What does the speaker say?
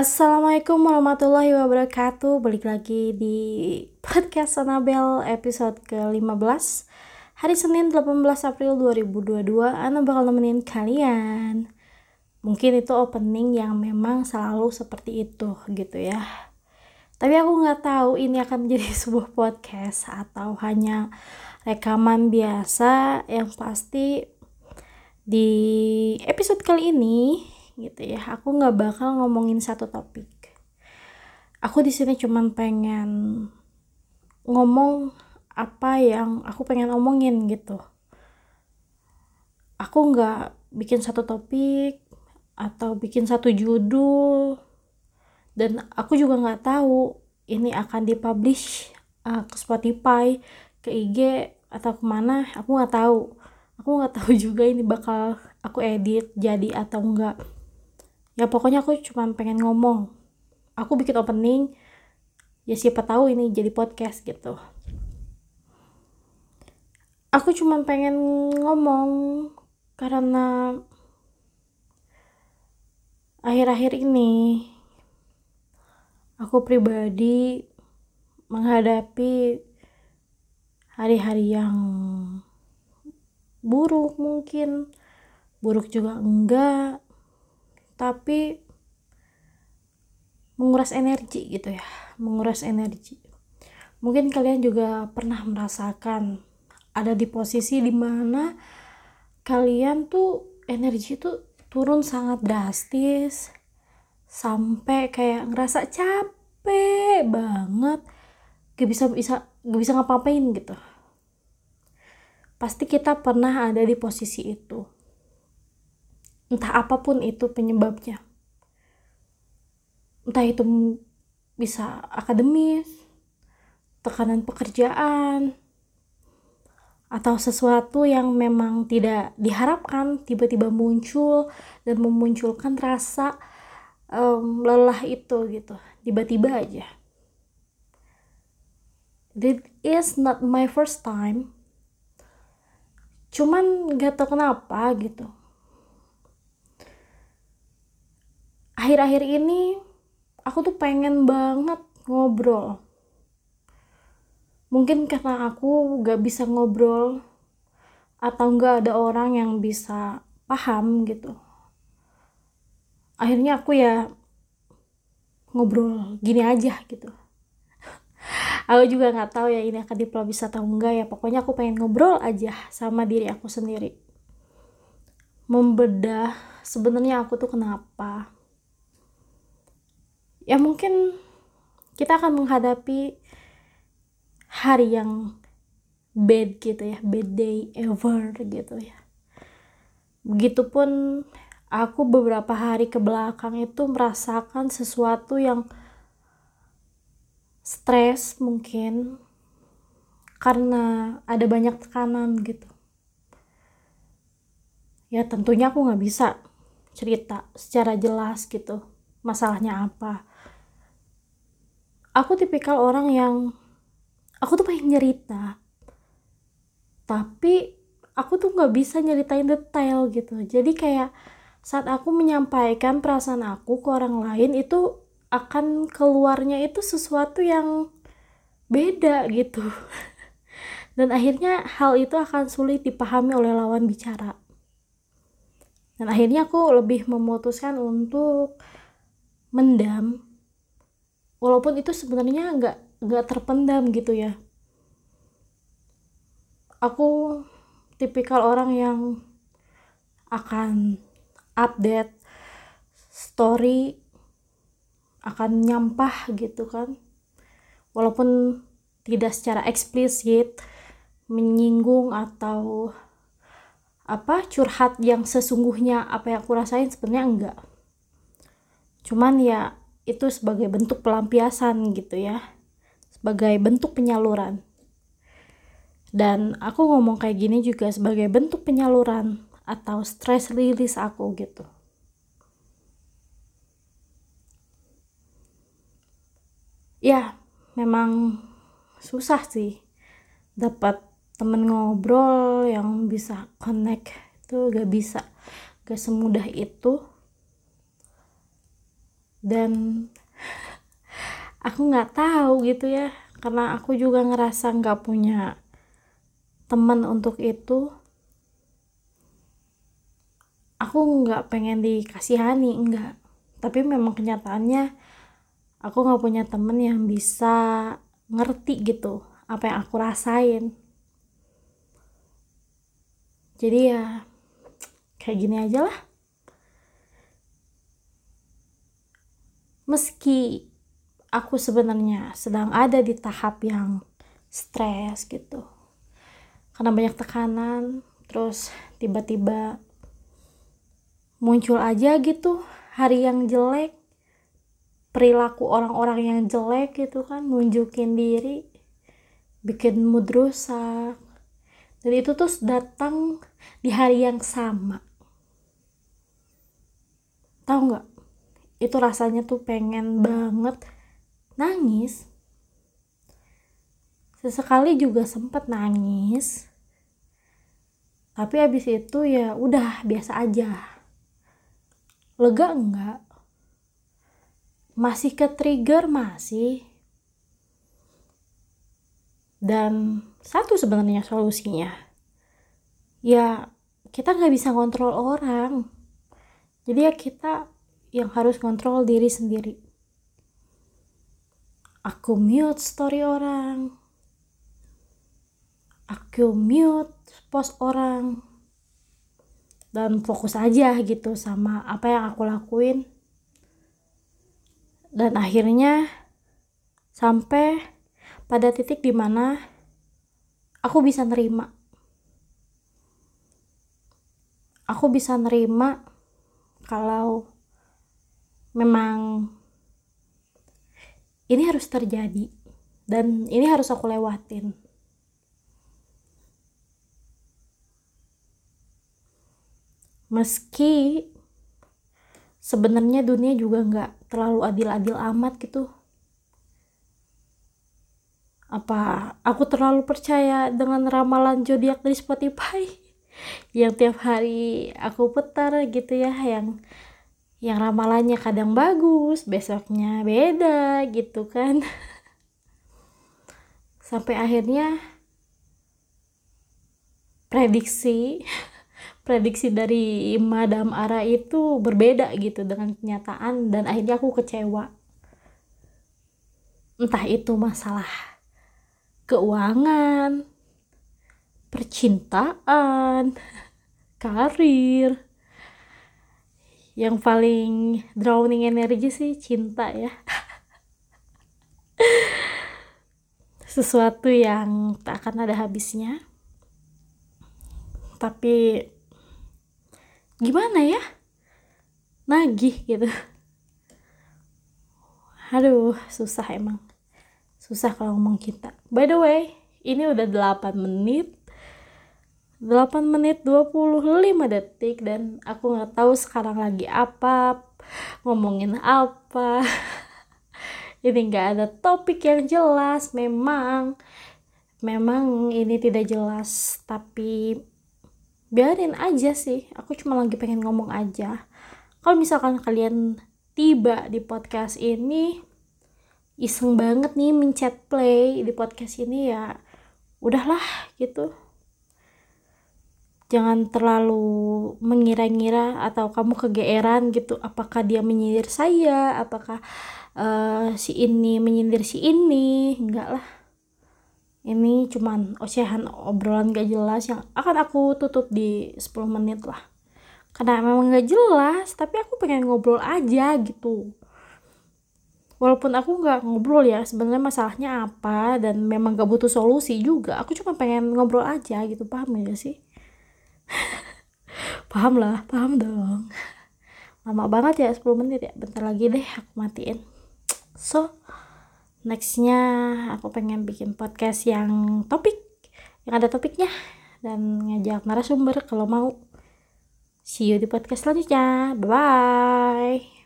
Assalamualaikum warahmatullahi wabarakatuh. Balik lagi di podcast Anabel episode ke-15 Hari Senin 18 April 2022 Ana bakal nemenin kalian. Mungkin itu opening yang memang selalu seperti itu gitu ya. Tapi aku nggak tahu ini akan menjadi sebuah podcast Atau hanya rekaman biasa. Yang pasti di episode kali ini gitu ya. Aku nggak bakal ngomongin satu topik. Aku di sini cuman pengen ngomong apa yang aku pengen omongin gitu. Aku nggak bikin satu topik atau bikin satu judul. Dan aku juga nggak tahu ini akan dipublish uh, ke Spotify ke IG atau ke mana. Aku nggak tahu. Aku nggak tahu juga ini bakal aku edit jadi atau enggak ya pokoknya aku cuma pengen ngomong. Aku bikin opening ya siapa tahu ini jadi podcast gitu. Aku cuma pengen ngomong karena akhir-akhir ini aku pribadi menghadapi hari-hari yang buruk mungkin. Buruk juga enggak tapi menguras energi gitu ya menguras energi. Mungkin kalian juga pernah merasakan ada di posisi di mana kalian tuh energi tuh turun sangat drastis sampai kayak ngerasa capek banget gak bisa bisa gak bisa ngapa-ngapain gitu. Pasti kita pernah ada di posisi itu entah apa pun itu penyebabnya. Entah itu bisa akademis tekanan pekerjaan atau sesuatu yang memang tidak diharapkan tiba-tiba muncul dan memunculkan rasa um, lelah itu gitu. Tiba-tiba aja. This is not my first time. Cuman gak tau kenapa gitu akhir-akhir ini aku tuh pengen banget ngobrol. Mungkin karena aku gak bisa ngobrol atau gak ada orang yang bisa paham gitu. Akhirnya aku ya ngobrol gini aja gitu. Aku juga nggak tahu ya ini akan dipublish atau enggak ya. Pokoknya aku pengen ngobrol aja sama diri aku sendiri. Membedah sebenarnya aku tuh kenapa ya mungkin kita akan menghadapi hari yang bad gitu ya bad day ever gitu ya. Begitupun aku beberapa hari ke belakang itu merasakan sesuatu yang stres mungkin karena ada banyak tekanan gitu. Ya tentunya aku nggak bisa cerita secara jelas gitu masalahnya apa aku tipikal orang yang aku tuh pengen cerita tapi aku tuh nggak bisa nyeritain detail gitu. Jadi kayak saat aku menyampaikan perasaan aku ke orang lain itu akan keluarnya itu sesuatu yang beda gitu. Dan akhirnya hal itu akan sulit dipahami oleh lawan bicara. Dan akhirnya aku lebih memutuskan untuk mendam walaupun itu sebenarnya nggak nggak terpendam gitu ya. Aku tipikal orang yang akan update story akan nyampah gitu kan. Walaupun tidak secara eksplisit menyinggung atau apa curhat yang sesungguhnya apa yang aku rasain sebenarnya enggak cuman ya itu sebagai bentuk pelampiasan gitu ya. Sebagai bentuk penyaluran. Dan aku ngomong kayak gini juga sebagai bentuk penyaluran atau stress release aku gitu. Ya memang susah sih dapat temen ngobrol yang bisa connect itu gak bisa gak semudah itu dan aku nggak tahu gitu ya karena aku juga ngerasa nggak punya teman untuk itu. Aku nggak pengen dikasihani enggak tapi memang kenyataannya aku nggak punya temen yang bisa ngerti gitu apa yang aku rasain. Jadi ya kayak gini aja lah meski aku sebenarnya sedang ada di tahap yang stres gitu. Karena banyak tekanan terus tiba-tiba muncul aja gitu hari yang jelek perilaku orang-orang yang jelek gitu kan nunjukin diri bikin mood rusak. Dan itu tuh datang di hari yang sama. Tahu nggak itu rasanya tuh pengen banget nangis. Sesekali juga sempet nangis. Tapi habis itu ya udah biasa aja. Lega enggak? Masih ke trigger masih. Dan satu sebenarnya solusinya. Ya kita nggak bisa kontrol orang. Jadi ya kita yang harus kontrol diri sendiri. Aku mute story orang. Aku mute post orang. Dan fokus aja gitu sama apa yang aku lakuin. Dan akhirnya sampai pada titik di mana aku bisa nerima. Aku bisa nerima kalau memang ini harus terjadi dan ini harus aku lewatin. Meski sebenarnya dunia juga nggak terlalu adil-adil amat gitu. Apa aku terlalu percaya dengan ramalan zodiak dari Spotify? Yang tiap hari aku putar gitu ya yang yang ramalannya kadang bagus besoknya beda gitu kan. Sampai akhirnya prediksi prediksi dari Madam Ara itu berbeda gitu dengan kenyataan dan akhirnya aku kecewa. Entah itu masalah keuangan percintaan karir yang paling drowning energi sih cinta ya. Sesuatu yang tak akan ada habisnya. Tapi gimana ya? Nagih gitu. Aduh susah emang. Susah kalau ngomong kita by the way ini udah 8 menit 8 menit 25 detik dan aku nggak tahu sekarang lagi apa ngomongin apa. Ini nggak ada topik yang jelas memang memang ini tidak jelas tapi biarin aja sih aku cuma lagi pengen ngomong aja. Kalau misalkan kalian tiba di podcast ini iseng banget nih mencet play di podcast ini ya udahlah gitu jangan terlalu mengira-ngira atau kamu kegeeran gitu apakah dia menyindir saya apakah uh, si ini menyindir si ini enggak lah. Ini cuman ocehan obrolan gak jelas yang akan aku tutup di 10 menit lah. Karena memang gak jelas tapi aku pengen ngobrol aja gitu. Walaupun aku nggak ngobrol ya sebenarnya masalahnya apa dan memang gak butuh solusi juga. Aku cuma pengen ngobrol aja gitu paham ya sih paham lah paham dong. Lama banget ya 10 menit ya. Bentar lagi deh aku matiin. So nextnya aku pengen bikin podcast yang topik yang ada topiknya dan ngajak narasumber kalau mau. See you di podcast selanjutnya. Bye bye